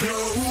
Show.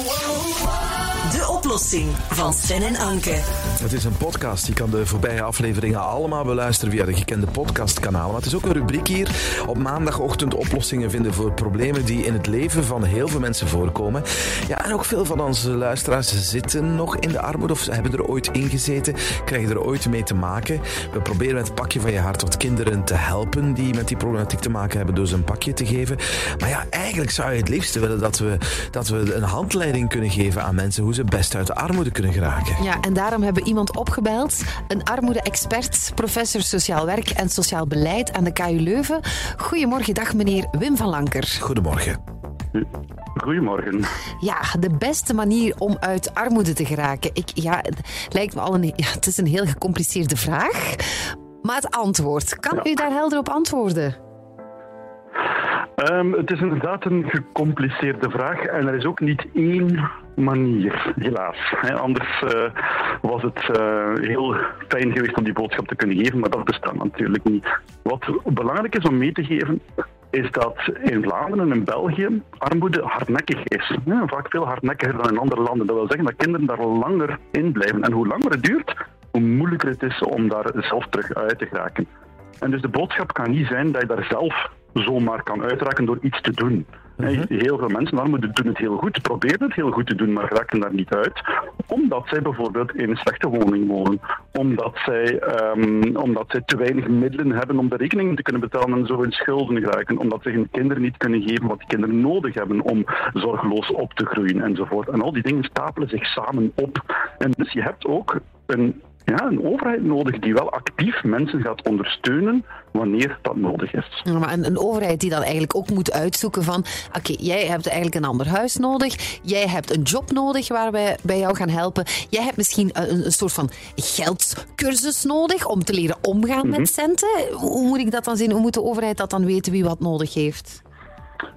De oplossing van Sven en Anke. Het is een podcast. Je kan de voorbije afleveringen allemaal beluisteren via de gekende podcastkanalen. Maar het is ook een rubriek hier op maandagochtend oplossingen vinden voor problemen die in het leven van heel veel mensen voorkomen. Ja, en ook veel van onze luisteraars zitten nog in de armoede of hebben er ooit in gezeten, krijgen er ooit mee te maken. We proberen met het pakje van je hart wat kinderen te helpen die met die problematiek te maken hebben door ze een pakje te geven. Maar ja, eigenlijk zou je het liefste willen dat we, dat we een handleiding kunnen geven aan mensen hoe ze best uit de armoede kunnen geraken. Ja, en daarom hebben we iemand opgebeld, een armoede-expert, professor sociaal werk en sociaal beleid aan de KU Leuven. Goedemorgen, dag meneer Wim van Lanker. Goedemorgen. Goedemorgen. Ja, de beste manier om uit armoede te geraken. Ik, ja, het lijkt me al een, ja, het is een heel gecompliceerde vraag. Maar het antwoord, kan u daar helder op antwoorden? Um, het is inderdaad een gecompliceerde vraag en er is ook niet één manier, helaas. He, anders uh, was het uh, heel fijn geweest om die boodschap te kunnen geven, maar dat bestaat natuurlijk niet. Wat belangrijk is om mee te geven, is dat in Vlaanderen en in België armoede hardnekkig is. Vaak veel hardnekkiger dan in andere landen. Dat wil zeggen dat kinderen daar langer in blijven. En hoe langer het duurt, hoe moeilijker het is om daar zelf terug uit te geraken. En dus de boodschap kan niet zijn dat je daar zelf zomaar kan uitraken door iets te doen. Mhm. Heel veel mensen armoede doen het heel goed, proberen het heel goed te doen, maar raken daar niet uit. Omdat zij bijvoorbeeld in een slechte woning wonen. Omdat zij, um, omdat zij te weinig middelen hebben om de rekeningen te kunnen betalen en zo in schulden geraken. Omdat ze hun kinderen niet kunnen geven wat die kinderen nodig hebben om zorgeloos op te groeien enzovoort. En al die dingen stapelen zich samen op. En dus je hebt ook een ja, een overheid nodig die wel actief mensen gaat ondersteunen wanneer dat nodig is. Ja, maar een, een, overheid die dan eigenlijk ook moet uitzoeken van oké, jij hebt eigenlijk een ander huis nodig, jij hebt een job nodig waar wij bij jou gaan helpen, jij hebt misschien een, een soort van geldcursus nodig om te leren omgaan met mhm. centen. Hoe moet ik dat dan zien? Hoe moet de overheid dat dan weten wie wat nodig heeft?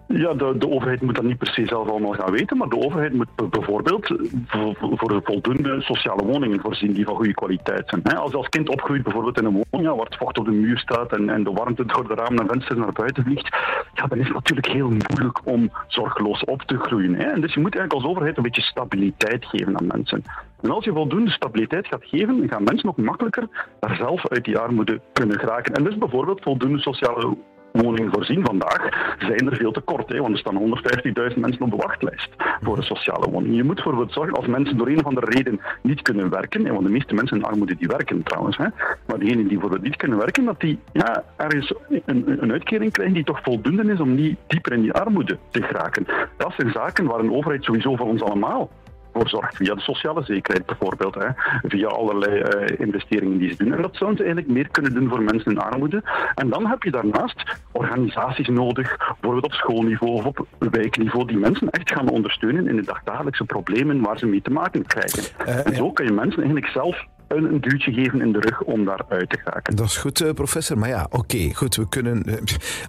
Ja, de, overheid moet dat niet per se zelf allemaal gaan weten, maar de overheid moet bijvoorbeeld voor, voldoende sociale woningen voorzien die van goede kwaliteit zijn. Als je als kind opgroeit bijvoorbeeld in een woning waar het vocht op de muur staat en, en de warmte door de ramen en vensters naar buiten vliegt, ja, dan is het natuurlijk heel moeilijk om zorgeloos op te groeien. En dus je moet eigenlijk als overheid een beetje stabiliteit geven aan mensen. En als je voldoende stabiliteit gaat geven, gaan mensen ook makkelijker daar zelf uit die armoede kunnen geraken. En dus bijvoorbeeld voldoende sociale woningen voorzien. Vandaag zijn er veel te kort, hè, want er staan 150.000 mensen op de wachtlijst voor een sociale woning. Je moet ervoor zorgen als mensen door een of andere reden niet kunnen werken, hè, want de meeste mensen in armoede die werken trouwens, hè, maar diegenen die bijvoorbeeld niet kunnen werken, dat die ja, ergens een, een uitkering krijgen die toch voldoende is om niet dieper in die armoede te geraken. Dat zijn zaken waar een overheid sowieso voor ons allemaal voor zorgt. Via de sociale zekerheid bijvoorbeeld. Hè. Via allerlei uh, investeringen die ze doen. En dat zouden ze eigenlijk meer kunnen doen voor mensen in armoede. En dan heb je daarnaast organisaties nodig, bijvoorbeeld op schoolniveau of op wijkniveau, die mensen echt gaan ondersteunen in de dagdagelijkse problemen waar ze mee te maken krijgen. Uh, en zo kan je mensen eigenlijk zelf een, een, duwtje geven in de rug om daar uit te geraken. Dat is goed, uh, professor. Maar ja, oké, goed. We kunnen, uh,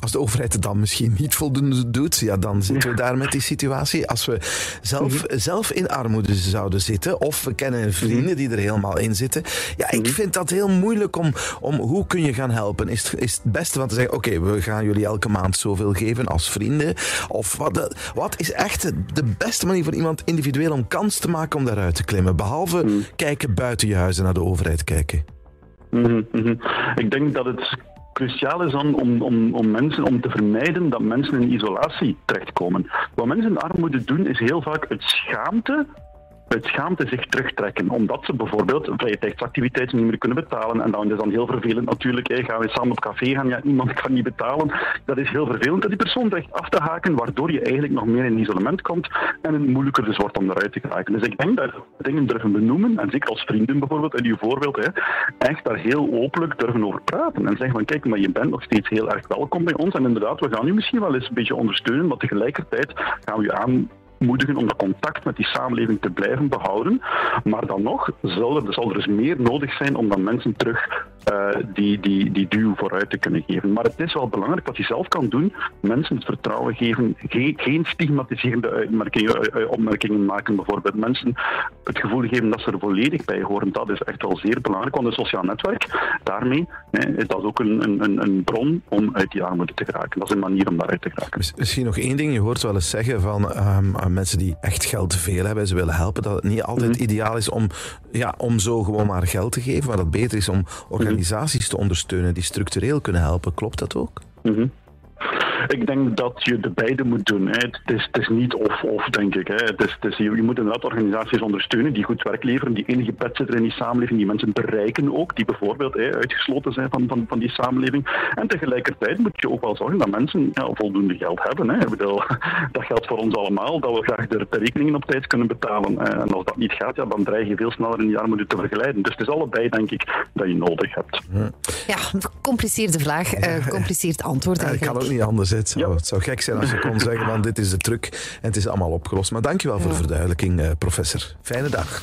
als de overheid het dan misschien niet voldoende doet, ja, dan zitten we daar met die situatie. Als we zelf, -hmm. zelf in armoede zouden zitten, of we kennen vrienden die er helemaal in zitten. Ja, ik vind dat heel moeilijk om, om hoe kun je gaan helpen? Is, is het beste van te zeggen, oké, we gaan jullie elke maand zoveel geven als vrienden? Of wat, wat is echt de beste manier voor iemand individueel om kans te maken om daaruit te klimmen? Behalve kijken buiten je huis en de overheid kijken? Mm -hmm. Ik denk dat het cruciaal is om, om, om, mensen, om te vermijden dat mensen in isolatie terechtkomen. Wat mensen in armoede doen, is heel vaak het schaamte uit schaamte zich terugtrekken. Omdat ze bijvoorbeeld vrije tijdsactiviteiten niet meer kunnen betalen. En dan is dan heel vervelend natuurlijk. Gaan we samen op café gaan? Ja, iemand kan niet betalen. Dat is heel vervelend dat die persoon dreigt af te haken, waardoor je eigenlijk nog meer in isolement komt en het moeilijker dus wordt om eruit te geraken. Dus ik denk dat dingen durven benoemen, en zeker als vrienden bijvoorbeeld, in uw voorbeeld, hè, echt daar heel openlijk durven over praten. En zeggen van kijk, maar je bent nog steeds heel erg welkom bij ons. En inderdaad, we gaan u misschien wel eens een beetje ondersteunen, maar tegelijkertijd gaan we u aan moedigen om dat contact met die samenleving te blijven behouden. Maar dan nog zal er, zal er dus meer nodig zijn om dan mensen terug uh, die, die, die duw vooruit te kunnen geven. Maar het is wel belangrijk wat je zelf kan doen, mensen het vertrouwen geven, geen, geen stigmatiserende uitmerkingen, opmerkingen maken bijvoorbeeld. Mensen het gevoel geven dat ze er volledig bij horen, dat is echt wel zeer belangrijk, want een sociaal netwerk, daarmee is dat ook een, een, een bron om uit die armoede te geraken. Dat is een manier om daaruit te geraken. Misschien nog één ding, je hoort wel eens zeggen van um, mensen die echt geld te veel hebben, ze willen helpen, dat het niet altijd mhm. ideaal is om, ja, om zo gewoon maar geld te geven, maar dat het beter is om organisaties te ondersteunen die structureel kunnen helpen. Klopt dat ook? Mm ik denk dat je de beide moet doen. Hè. Het, is, het is niet of-of, denk ik. Hè. Het is, het is, je, moet inderdaad organisaties ondersteunen die goed werk leveren, die enige pet zitten in die samenleving, die mensen bereiken ook, die bijvoorbeeld hè, uitgesloten zijn van, van, van die samenleving. En tegelijkertijd moet je ook wel zorgen dat mensen ja, voldoende geld hebben. Hè. Bedoel, dat geldt voor ons allemaal, dat we graag de, de, rekeningen op tijd kunnen betalen. En als dat niet gaat, ja, dan dreig je veel sneller in die armoede te vergelijden. Dus het is allebei, denk ik, dat je nodig hebt. Ja, gecompliceerde vraag, uh, gecompliceerd antwoord eigenlijk. ik kan ook niet anders het zou, het zou gek zijn als je kon zeggen, van dit is de truc en het is allemaal opgelost. Maar dankjewel voor de verduidelijking, eh, professor. Fijne dag.